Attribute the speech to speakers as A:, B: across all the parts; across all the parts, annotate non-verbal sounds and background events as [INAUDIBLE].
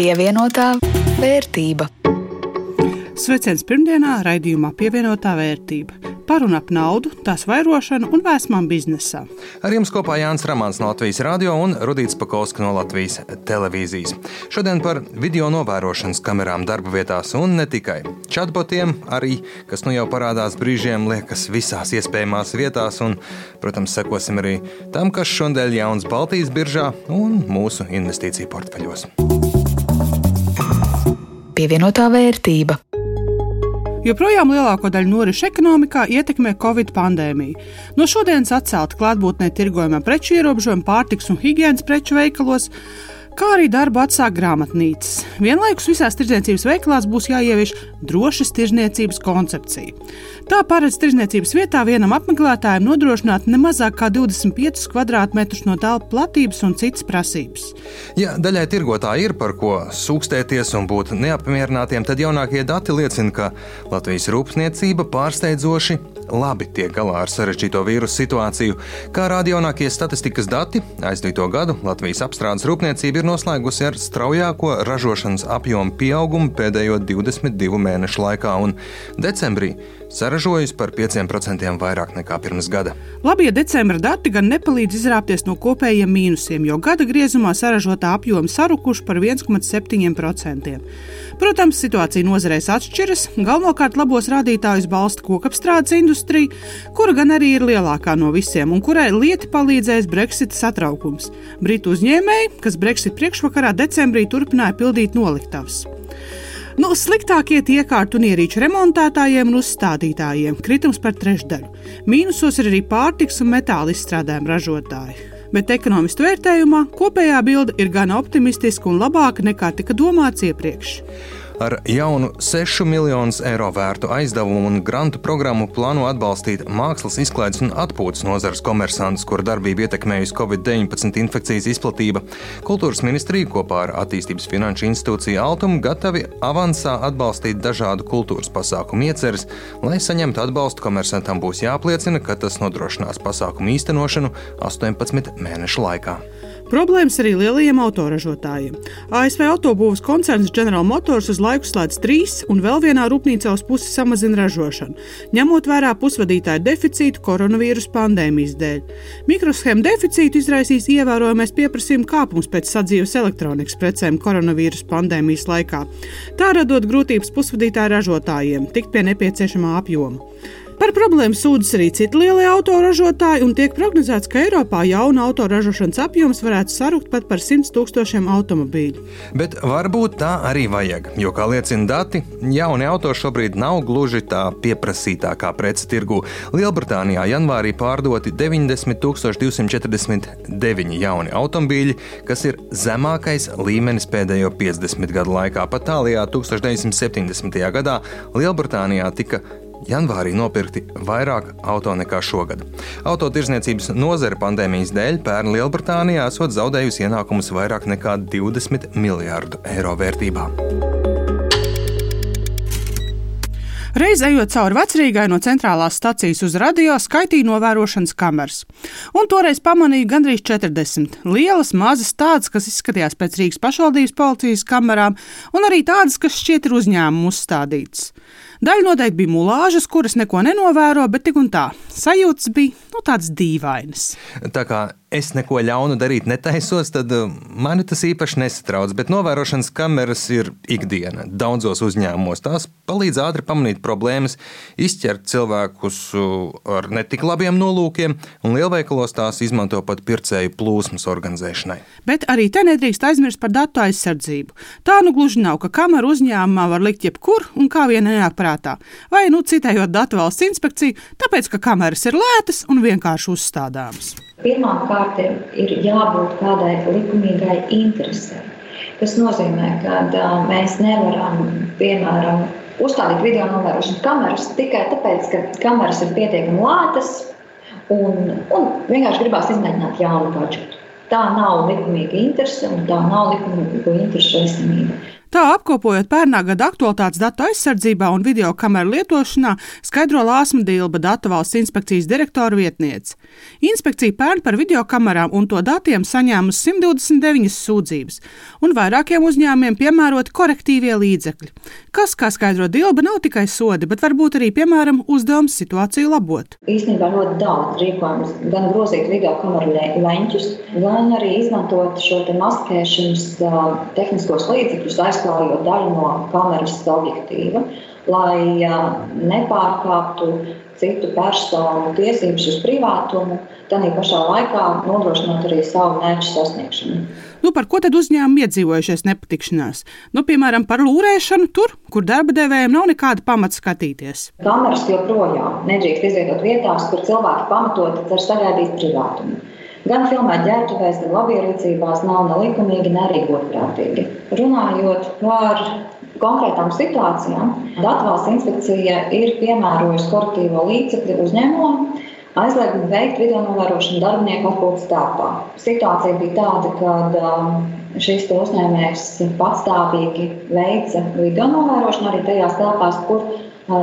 A: Pievienotā vērtība.
B: Sveiciens pirmdienā raidījumā pievienotā vērtība. Par un ap naudu, tās vairošanu un vēsmām biznesā.
C: Ar jums kopā Jānis Rāmāns no Latvijas radio un Rudīts Pakausks no Latvijas televīzijas. Šodien par video novērošanas kamerām darba vietās un ne tikai. Chatbotiem arī, kas nu jau parādās brīžiem, liekas visās iespējamās vietās, un, protams, sekosim arī tam, kas šodien jauns Baltijas biržā un mūsu investīciju portfeļos.
A: Pievienotā vērtība.
B: Joprojām lielāko daļu norišu ekonomikā ietekmē Covid pandēmija. No šodienas atcelta klātbūtnē tirgojumā preču ierobežojumi pārtiks un higiēnas preču veikalos kā arī darbu atsāk grāmatnīcas. Vienlaikus visās tirdzniecības veikalās būs jāievieš drošas tirdzniecības koncepcija. Tā paredz tirdzniecības vietā vienam apmeklētājam nodrošināt ne mazāk kā 25 km2 no telpu platības un citas prasības.
C: Ja daļai tirgotāji ir par ko sūkstēties un būt neapmierinātiem, tad jaunākie dati liecina, ka Latvijas rūpniecība pārsteidzoši labi tiek galā ar sarežģīto vīrusu situāciju. Kā rāda jaunākie statistikas dati, aizdīto gadu Latvijas apstrādes rūpniecība ir noslēgusi ar straujāko ražošanas apjomu pieaugumu pēdējo 22 mēnešu laikā, un decembrī saražojusi par 5% vairāk nekā pirms gada.
B: Labie decembra dati gan nepalīdz izrāpties no kopējiem mīnusiem, jo gada griezumā saražotā apjoma sarukuši par 1,7%. Protams, situācija nozarēs atšķiras. Galvenokārt labos rādītājus balsta kokapstrādes industrija, kura gan arī ir lielākā no visiem un kurai lieti palīdzēs Brexit satraukums. Britu uzņēmēji, kas Brexit priekšvakarā decembrī turpināja pildīt noliktavas. Nu, sliktāk iet iekārtu un ierīču remontētājiem un uzstādītājiem - kritums par trešdaļu. Mīnusos ir arī pārtiks un metāla izstrādājumu ražotāji. Bet ekonomistu vērtējumā kopējā bilde ir gan optimistiska un labāka nekā tika domāts iepriekš.
C: Ar jaunu 6 miljonus eiro vērtu aizdevumu un grantu programmu plāno atbalstīt mākslas izklaides un atpūtas nozares komersantus, kuru darbību ietekmējusi Covid-19 infekcijas izplatība. Kultūras ministrija kopā ar Attīstības finanšu institūciju Altumu gatavi avansā atbalstīt dažādu kultūras pasākumu ieceres. Lai saņemtu atbalstu, komersantam būs jāapliecina, ka tas nodrošinās pasākumu īstenošanu 18 mēnešu laikā.
B: Problēmas arī lielajiem autoražotājiem. ASV autobūvas koncerns General Motors uz laiku slēdz trīs un vēl vienā rūpnīcā uz pusi samazina ražošanu, ņemot vērā pusvadītāju deficītu koronavīrus pandēmijas dēļ. Mikroshēmu deficītu izraisīs ievērojamais pieprasījuma kāpums pēc sadzīves elektronikas precēm koronavīrus pandēmijas laikā, tā radot grūtības pusvadītāju ražotājiem tikt pie nepieciešamā apjoma. Par problēmu sūdzas arī citi lielie autoražotāji, un tiek prognozēts, ka Eiropā jauna autoražošanas apjoms varētu sarukt pat par 100 tūkstošiem automobīļu.
C: Bet varbūt tā arī vajag, jo, kā liecina dati, jauni auto šobrīd nav gluži tā pieprasītākā prece tirgu. Lielbritānijā janvārī pārdoti 90 249 jauni automobīļi, kas ir zemākais līmenis pēdējo 50 gadu laikā. Pat tālākajā 1970. gadā Lielbritānijā tika Janvārī nopirkti vairāk auto nekā šogad. Autotirzniecības nozare pandēmijas dēļ pērn Lielbritānijā esot zaudējusi ienākumus vairāk nekā 20 miljārdu eiro vērtībā.
B: Reiz ejot cauri vecrīgai no centrālās stacijas uz radio, skaitīja novērošanas kameras. Un toreiz pamanīju gandrīz 40. Lielas, mazas, tādas, kas izskatījās pēc Rīgas pašvaldības policijas kamerām, un arī tādas, kas šķiet ir uzņēmumu uzstādītas. Daļa noteikti bija mulāžas, kuras neko nenovēro, bet tik un tā sajūtas bija nu, tādas dīvainas.
C: Tā kā es neko ļaunu darīt netaisos, tad uh, mani tas īpaši nesatrauc. Bet novērošanas kameras ir ikdiena daudzos uzņēmumos. Tās palīdz ātri pamanīt problēmas, izķert cilvēkus uh, ar netik labiem nolūkiem, un lielveikalos tās izmanto pat pircēju plūsmas organizēšanai.
B: Bet arī te nedrīkst aizmirst par datu aizsardzību. Tā nu gluži nav, ka kameru uzņēmumā var likt jebkur un kā vien nenāk prātā. Vai, nu, citējot datu valsts inspekciju, tāpēc, ka kameras ir lētas un vienkārši uzstādāmas.
D: Pirmkārt, ir, ir jābūt kādai likumīgai interesei. Tas nozīmē, ka mēs nevaram, piemēram, uzstādīt video novērošanas kameras tikai tāpēc, ka kameras ir pietiekami lētas un, un vienkārši gribās izmēģināt jaunu gadžetu. Tā nav likumīga interese un tā nav likumīga interesu esamība.
B: Tā apkopojot pērnā gada aktualitātes datu aizsardzībā un video kameru lietošanā, skaidro Lāsma Dilba, datu valsts inspekcijas direktora vietniece. Inspekcija pērn par video kamerām un to datiem saņēmusi 129 sūdzības, un vairākiem uzņēmumiem piemēroti korektīvie līdzekļi, kas, kā skaidro Dilba, nav tikai sodi, bet varbūt arī, piemēram, uzdevums situāciju labot.
D: Īstenībā ļoti daudz rīkojums, gan grozīt video kameru leņķus, gan arī izmantot šo maskēšanas tehniskos līdzekļus aizklājot daļu no kameras objektīva, lai nepārkāptu citu personu tiesības uz privātumu, tad pašā laikā nodrošinot arī savu mērķu sasniegšanu.
B: Nu, par ko tad uzņēmumi iedzīvojušies nepatikšanās? Nu, piemēram, par lūrēšanu tur, kur darba devējiem nav nekāda pamata skatīties.
D: Kameras joprojām nedrīkst izvietot vietās, kur cilvēki pamatoti cer sagaidīt privātumu. Gan filmēt ģērbtuvēs, gan labierīcībās nav ne likumīgi, ne arī godprātīgi. Runājot par konkrētām situācijām, Datvalsts inspekcija ir piemērojusi koruptīvo līdzekļu uzņēmumam, aizliegumu veikt video novērošanu darbinieku atpūtas telpā. Situācija bija tāda, ka um, šis uzņēmējs patstāvīgi veica video novērošanu arī tajās telpās, kur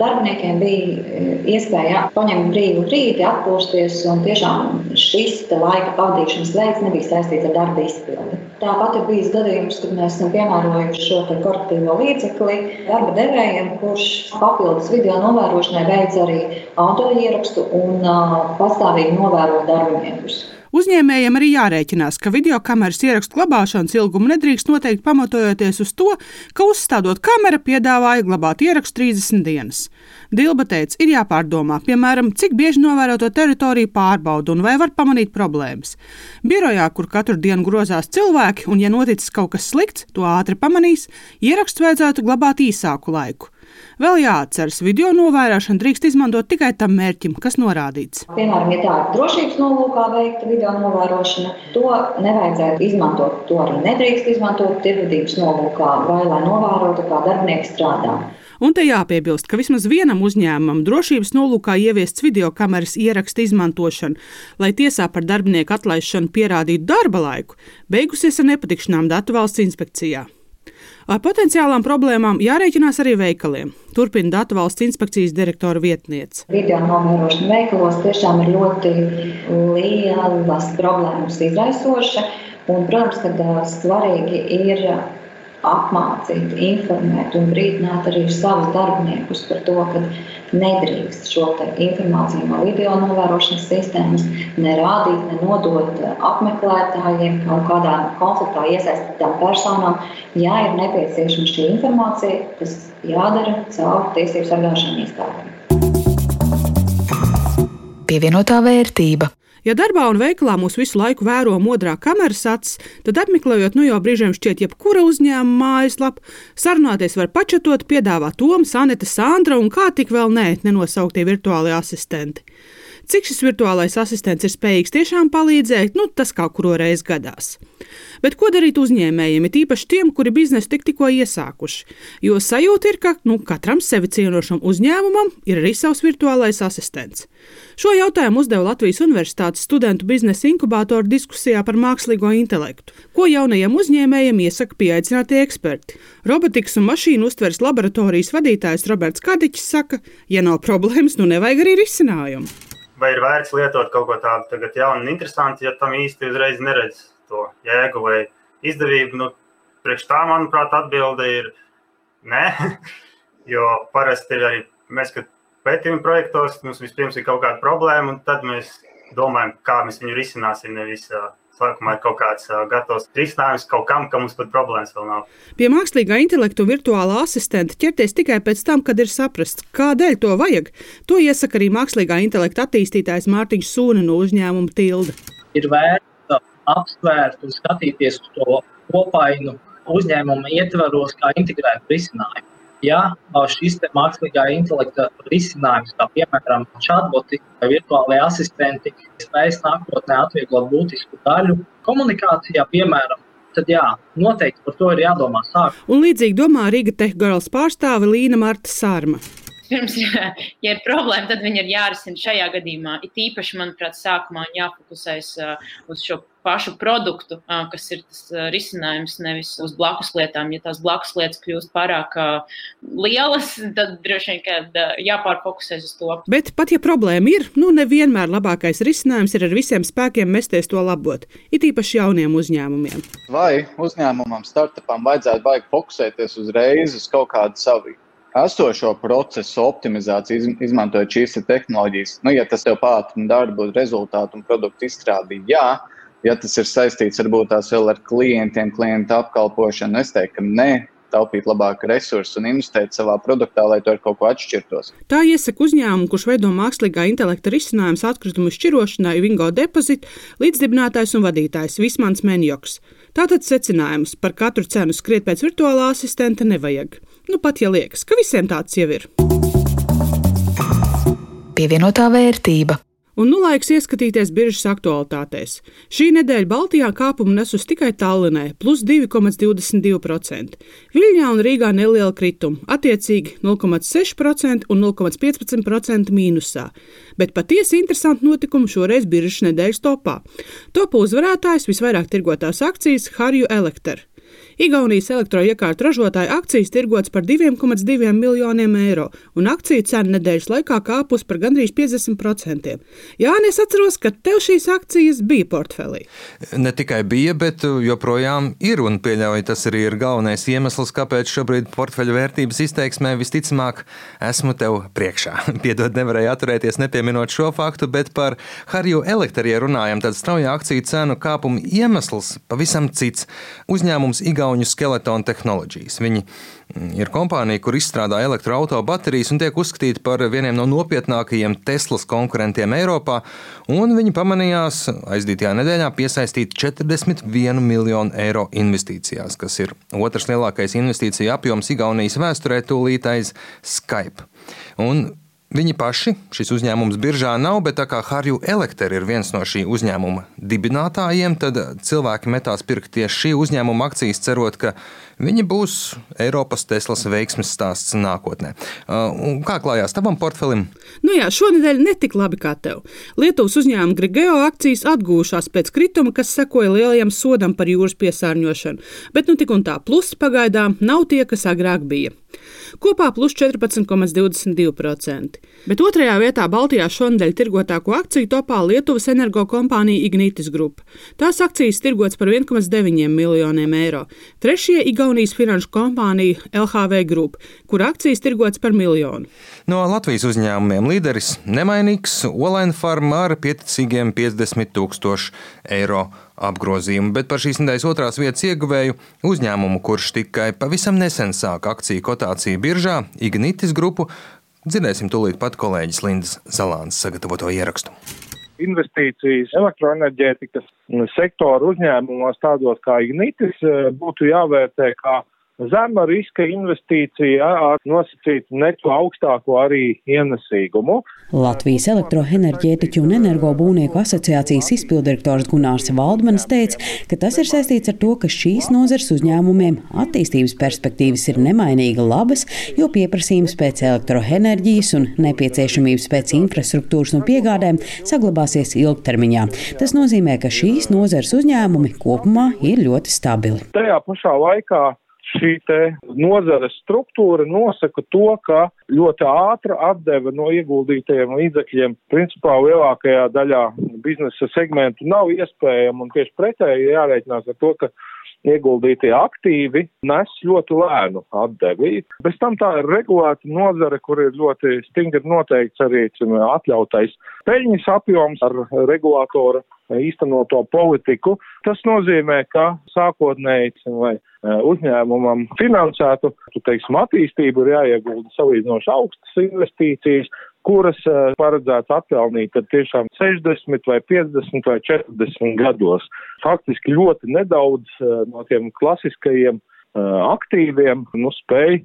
D: darbiniekiem bija iespēja paņemt brīvu brīdi, atpūsties, un tiešām šis laika pavadīšanas veids nebija saistīts ar darba izpildi. Tāpat ir bijis gadījums, kad mēs esam piemērojuši šo korporatīvo līdzekli darba devējiem, kurš papildus video novērošanai veids arī audio ierakstu un pastāvīgi novēro darbiniekus.
B: Uzņēmējiem arī jārēķinās, ka video kameras ierakstu glabāšanas ilgumu nedrīkst noteikt pamatojoties uz to, ka uzstādot kameru piedāvāja glabāt ierakstu 30 dienas. Dilba teica, ir jāpārdomā, piemēram, cik bieži novēroto teritoriju pārbauda un vai var pamanīt problēmas. Birojā, kur katru dienu grozās cilvēki, un ja noticis kaut kas slikts, to ātri pamanīs, ierakstu vajadzētu glabāt īsāku laiku. Vēl jāatceras, video novērošanu drīkst izmantot tikai tam mērķim, kas norādīts.
D: Piemēram, ja tā ir drošības nolūkā veikta video novērošana, to nevajadzētu izmantot. To arī nedrīkst izmantot tirdzniecības nolūkā vai lai novērotu, kā darbinieki strādā.
B: Un te jāpiebilst, ka vismaz vienam uzņēmumam drošības nolūkā ieviests video kameras ierakstu izmantošana, lai tiesā par darbinieku atlaišanu pierādītu darba laiku, beigusies ar nepatikšanām datu valsts inspekcijā. Ar potenciālām problēmām jārēķinās arī veikaliem. Turpina Datu valsts inspekcijas direktora vietniece.
D: Video novērošana veikalos tiešām ir ļoti lielas problēmas izraisoša. Un, protams, ka svarīgi ir apmācīt, informēt un brīdināt arī savus darbiniekus par to, ka nedrīkst šo informāciju no video novērošanas sistēmas nerādīt, nenodot apmeklētājiem, kaut kādā konfliktā iesaistītām personām. Ja ir nepieciešama šī informācija, tas jādara caur tiesību sargāšanu iestādēm.
A: Pievienotā vērtība.
B: Ja darbā un veikalā mūs visu laiku vēro modrā kameras acis, tad apmeklējot nu jau brīžiem šķiet jebkura uzņēmuma mājaslapu, sarunāties var pačatot, piedāvāt Tomu, Sanita, Sandra un kā tik vēl nē, nenosauktie virtuālie asistenti. Cik šis virtuālais asistents ir spējīgs tiešām palīdzēt, nu, tas kaut kuru reizi gadās. Bet ko darīt uzņēmējiem, it īpaši tiem, kuri biznesu tik tikko iesākuši? Jo sajūta ir, ka nu, katram sevi cienošam uzņēmumam ir arī savs virtuālais asistents. Šo jautājumu uzdeva Latvijas Universitātes studentu biznesa inkubātora diskusijā par mākslīgo intelektu. Ko jaunajiem uzņēmējiem iesaka pieaicinātie eksperti? Robotikas un mašīnu uztveres laboratorijas vadītājs Roberts Kadiņš saka, ja nav problēmas, nu nevajag arī risinājumu.
E: Vai ir vērts lietot kaut ko tādu jaunu un interesantu, ja tam īsti uzreiz neredz to jēgu vai izdevību. Nu, priekš tā, manuprāt, atbilde ir nē. [LAUGHS] Jo parasti ir arī mēs, kad pētījuma projektos, mums vispirms ir kaut kāda problēma, un tad mēs domājam, kā mēs viņu risināsim. Nevis sākumā ir kaut kāds gatavs risinājums kaut kam, kam mums pat problēmas vēl nav.
B: Pie mākslīgā intelekta un virtuālā asistenta ķerties tikai pēc tam, kad ir saprasts, kādēļ to vajag. To iesaka arī mākslīgā intelekta attīstītājs Mārtiņš Sūna no uzņēmuma Tilda.
F: Ir vērts apsvērt un skatīties uz to kopainu uzņēmuma ietvaros kā integrētu risinājumu. Ja šis mākslīgā intelekta risinājums, kā piemēram chatboti vai virtuālajie asistenti, spēs nākotnē atvieglot būtisku daļu komunikācijā, piemēram, tad jā, noteikti par to ir jādomā sākumā.
B: Un līdzīgi domā Riga Tehgirls pārstāve Līna Marta Sārma
G: pirms, ja, [LAUGHS] ja ir problēma, tad viņi ir jārisina šajā gadījumā. It īpaši, manuprāt, sākumā jāfokusēs uh, uz šo pašu produktu, kas ir tas risinājums, nevis uz blakus lietām. Ja tās blakus lietas kļūst pārāk lielas, tad droši vien, jāpārfokusēs uz to.
B: Bet pat ja problēma ir, nu nevienmēr labākais risinājums ir ar visiem spēkiem mesties to labot, it īpaši jauniem uzņēmumiem.
H: Vai uzņēmumam, startupam vajadzētu baigi fokusēties uzreiz uz kaut kādu savu esošo procesu optimizāciju, izmantojot šīs tehnoloģijas. Nu, ja tas tev pātrina darbu, rezultātu un produktu izstrādi, jā, ja tas ir saistīts varbūt tās vēl ar klientiem, klientu apkalpošanu, es teiktu, ka nē. Taupīt labāk resursus un investēt savā produktā, lai to ar kaut ko atšķirtos.
B: Tā iesaka uzņēmumu, kurš veido mākslīgā intelekta risinājumus atkritumu šķirošanai, Vingo Deposit, līdzdibinātājs un vadītājs Vismans Menjoks. Tātad secinājums par katru cenu skriet pēc virtuālā asistenta nevajag. Nu, pat ja liekas, ka visiem tāds jau ir.
A: Pievienotā vērtība.
B: Un nu laiks ieskatīties biržas aktualitātēs. Šī nedēļa Baltijā kāpumu nesus tikai Tallinē, plus 2,22%. Viļņā un Rīgā neliela krituma, attiecīgi 0,6% un 0,15% mīnusā. Bet patiesi interesanti notikumi šoreiz biržas nedēļas topā. Topa uzvarētājs visvairāk tirgotās akcijas Harju Elektra. Igaunijas elektroiekārtu ražotāja akcijas tirgots par 2,2 miljoniem eiro, un akciju cena nedēļas laikā kāpus par gandrīz 50%. Jā, es atceros, ka tev šīs akcijas bija portfelī.
C: Ne tikai bija, bet joprojām ir, un pieļauju, tas arī ir galvenais iemesls, kāpēc šobrīd portfeļu vērtības izteiksmē visticamāk esmu tev priekšā. [LAUGHS] Piedod, nevarēju atturēties nepieminot šo faktu, bet par Harju elektriju runājam, tad strauja akciju cenu kāpuma iemesls pavisam cits. Uzņēmums Igaunijas Igauņu Skeleton Technologies. Viņi mm, ir kompānija, kur izstrādā elektroautorāta baterijas un tiek uzskatīti par vieniem no nopietnākajiem Teslas konkurentiem Eiropā. Viņi pamanījās aizdītajā nedēļā piesaistīt 41 miljonu eiro investīcijās, kas ir otrs lielākais investīcija apjoms Igaunijas vēsturē, tūlītais Skype. Un Viņi paši šis uzņēmums biržā nav, bet tā kā Harju Elektra ir viens no šī uzņēmuma dibinātājiem, tad cilvēki metās pirkt tieši šī uzņēmuma akcijas, cerot, ka viņi būs Eiropas Teslas veiksmes stāsts nākotnē. Uh, kā klājās tavam portfelim?
B: Nu jā, šonadēļ netik labi kā tev. Lietuvas uzņēmuma Grigeo akcijas atgūšās pēc krituma, kas sekoja lielajam sodam par jūras piesārņošanu, bet nu tik un tā plusi pagaidām nav tie, kas agrāk bija kopā plus 14,22%. Bet otrajā vietā Baltijā šonadēļ tirgotāko akciju topā Lietuvas energokompānija Ignitis Group. Tās akcijas tirgots par 1,9 miljoniem eiro. Trešie Igaunijas finanšu kompānija LHV Group, kur akcijas tirgots par miljonu.
C: No Latvijas uzņēmumiem līderis nemainīgs Olaina Farma ar pieticīgiem 50 tūkstošu eiro apgrozījumu, bet par šīs nedēļas otrās vietas ieguvēju uzņēmumu, kurš tikai pavisam nesen sāka akciju kotāciju biržā, Ignitis grupu, dzirdēsim tūlīt pat kolēģis Lindas Zalāns sagatavoto ierakstu.
I: Investīcijas elektroenerģētikas sektora uzņēmumos, tādos kā Ignitis, būtu jāvērtē kā zema riska investīcija ar nosacītu neto augstāko arī ienesīgumu.
J: Latvijas elektroenerģētiķu un energobūvnieku asociācijas izpildirektors Gunārs Valdmanis teica, ka tas ir saistīts ar to, ka šīs nozars uzņēmumiem attīstības perspektīvas ir nemainīgi labas, jo pieprasījums pēc elektroenerģijas un nepieciešamības pēc infrastruktūras un piegādēm saglabāsies ilgtermiņā. Tas nozīmē, ka šīs nozars uzņēmumi kopumā ir ļoti stabili.
I: Tajā pašā laikā šī nozares struktūra nosaka to, ka ļoti ātra atdeve no ieguldītajiem līdzekļiem principā lielākajā daļā biznesa segmentu nav iespējama un tieši pretēji jārēķinās ar to, ka ieguldītie aktīvi nes ļoti lēnu atdevi. Bez tam tā ir regulēta nozare, kur ir ļoti stingri noteikts arī atļautais peļņas apjoms ar regulātoru īstenoto politiku. Tas nozīmē, ka sākotnēji, lai e, uzņēmumam finansētu, teiksim, attīstību ir jāiegulda salīdzinoši augstas investīcijas, kuras paredzēts atpelnīt tiešām 60 vai 50 vai 40 gados. Faktiski ļoti nedaudz no tiem klasiskajiem aktīviem nu, spēj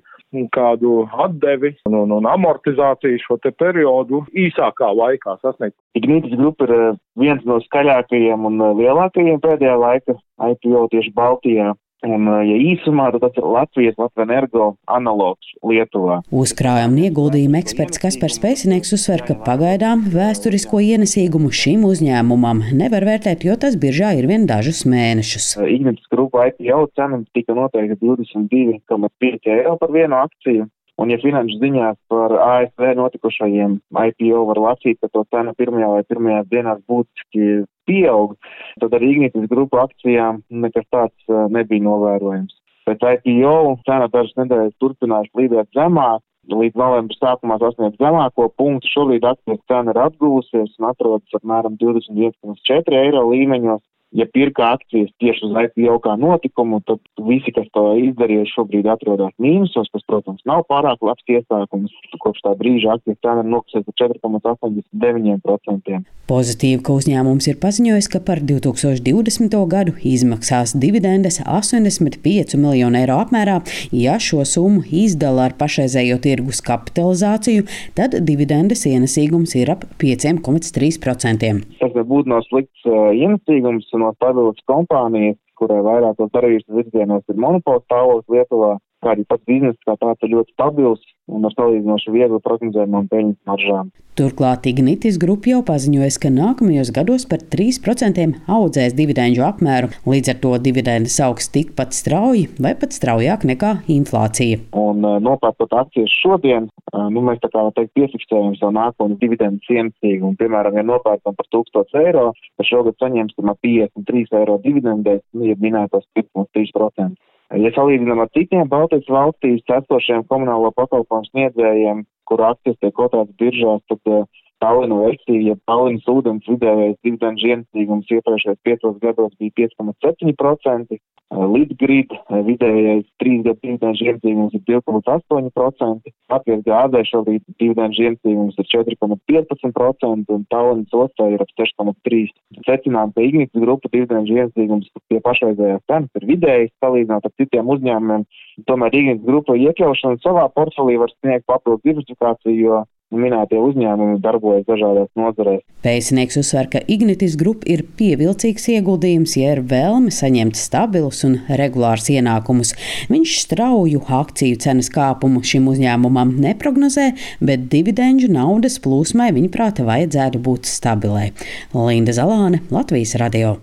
I: kādu atdevi un, un, un amortizāciju šo te periodu īsākā laikā sasniegt.
K: Ignitis grupa ir viens no skaļākajiem un lielākajiem pēdējā laika IPO tieši Baltijā. Un, ja īsumā, tad tas ir Latvijas Latvijas analogs Lietuvā.
J: Uzkrājuma ieguldījuma eksperts Kaspars Pēcinieks uzsver, ka pagaidām vēsturisko ienesīgumu šim uzņēmumam nevar vērtēt, jo tas biržā ir vien dažus mēnešus.
K: Ignitis grupa IPO cena tika noteikta 22,5 eiro par vienu akciju. Un, ja finanšu ziņās par ASV notikušajiem IPO var lasīt, ka to cena pirmajā vai pirmajās dienās būtiski pieaug, tad ar Ignitis grupu akcijām nekas tāds uh, nebija novērojams. Pēc IPO cena dažas nedēļas turpinās līdēt zemāk, līdz novembra sākumā sasniedz zemāko punktu. Šobrīd akcijas cena ir atguvusies un atrodas apmēram 21,4 eiro līmeņos ja pirka akcijas tieši uz IPO kā notikumu, tad visi, kas to izdarīja, šobrīd atrodas mīnusos, kas, protams, nav pārāk labs iesākums. Kopš tā brīža akcijas cena ir nokusēta par 4,89%.
J: Pozitīvi, ka uzņēmums ir paziņojis, ka par 2020. gadu izmaksās dividendes 85 miljonu eiro apmērā. Ja šo summu izdala ar pašreizējo tirgus kapitalizāciju, tad dividendes ienesīgums ir ap 5,3%.
K: Tas nebūtu nav slikts uh, ienesīgums no stabilas kompānijas, kurai vairākos darījuma virzienos ir monopols stāvoklis Lietuvā, kā arī pats bizness kā tāds ir ļoti stabils un ar salīdzinoši viegli prognozējumām peļņas maržām.
J: Turklāt Ignitis grupa jau paziņoja, ka nākamajos gados par 3% audzēs dividendžu apmēru, līdz ar to dividendes augs tikpat strauji vai pat straujāk nekā inflācija.
K: Un nopērkot akcijas šodien, nu, mēs tā kā teikt piefiksējam savu nākotnes dividendu cienīgumu. Piemēram, ja nopērkam par 1000 eiro, tad šogad saņemsim 53 eiro dividendēs, nu, ja minētos 5,3%. Ja salīdzinām ar citiem Baltijas valstīs esošiem komunālo pakalpojumu sniedzējiem, kuru akcijas tiek kotētas biržās, tad uh, Tallinas versija, ja Tallinas ūdens vidējais dividendžu ienesīgums iepriekšējos piecos gados bija 5,7%, Lidgrid vidējais trīs gadu dividendžu ienesīgums ir 2,8%, Latvijas gādē šobrīd dividendžu ienesīgums ir 4,15% un Tallinas ostā ir ap 6,3%. Secinām, ka Ignitis grupa dividendžu ienesīgums pie pašreizējās cenas ir vidējs salīdzinot ar citiem uzņēmumiem. Tomēr Ignitis grupa iekļaušana savā portfelī var sniegt papildus diversifikāciju, jo minētie uzņēmumi darbojas dažādās nozarēs.
J: Pēcinieks uzsver, ka Ignitis Group ir pievilcīgs ieguldījums, ja ir vēlme saņemt stabilus un regulārus ienākumus. Viņš strauju akciju cenas kāpumu šim uzņēmumam neprognozē, bet dividendžu naudas plūsmai viņa prāta vajadzētu būt stabilai. Linda Zalāne, Latvijas radio.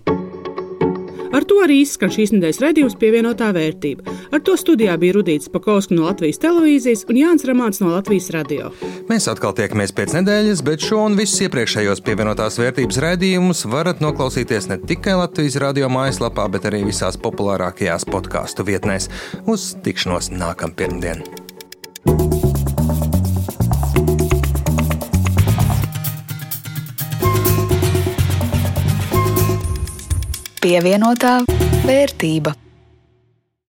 B: Ar to arī izskan šīs nedēļas redzējums pievienotā vērtība. Ar to studijā bija Rudīts Pakausks no Latvijas televīzijas un Jānis Ramāns no Latvijas radio.
C: Mēs atkal tiekamies pēc nedēļas, bet šo un visus iepriekšējos pievienotās vērtības raidījumus varat noklausīties ne tikai Latvijas radio mājaslapā, bet arī visās populārākajās podkāstu vietnēs. Uz tikšanos nākamā pirmdiena!
A: Pievienotā vērtība.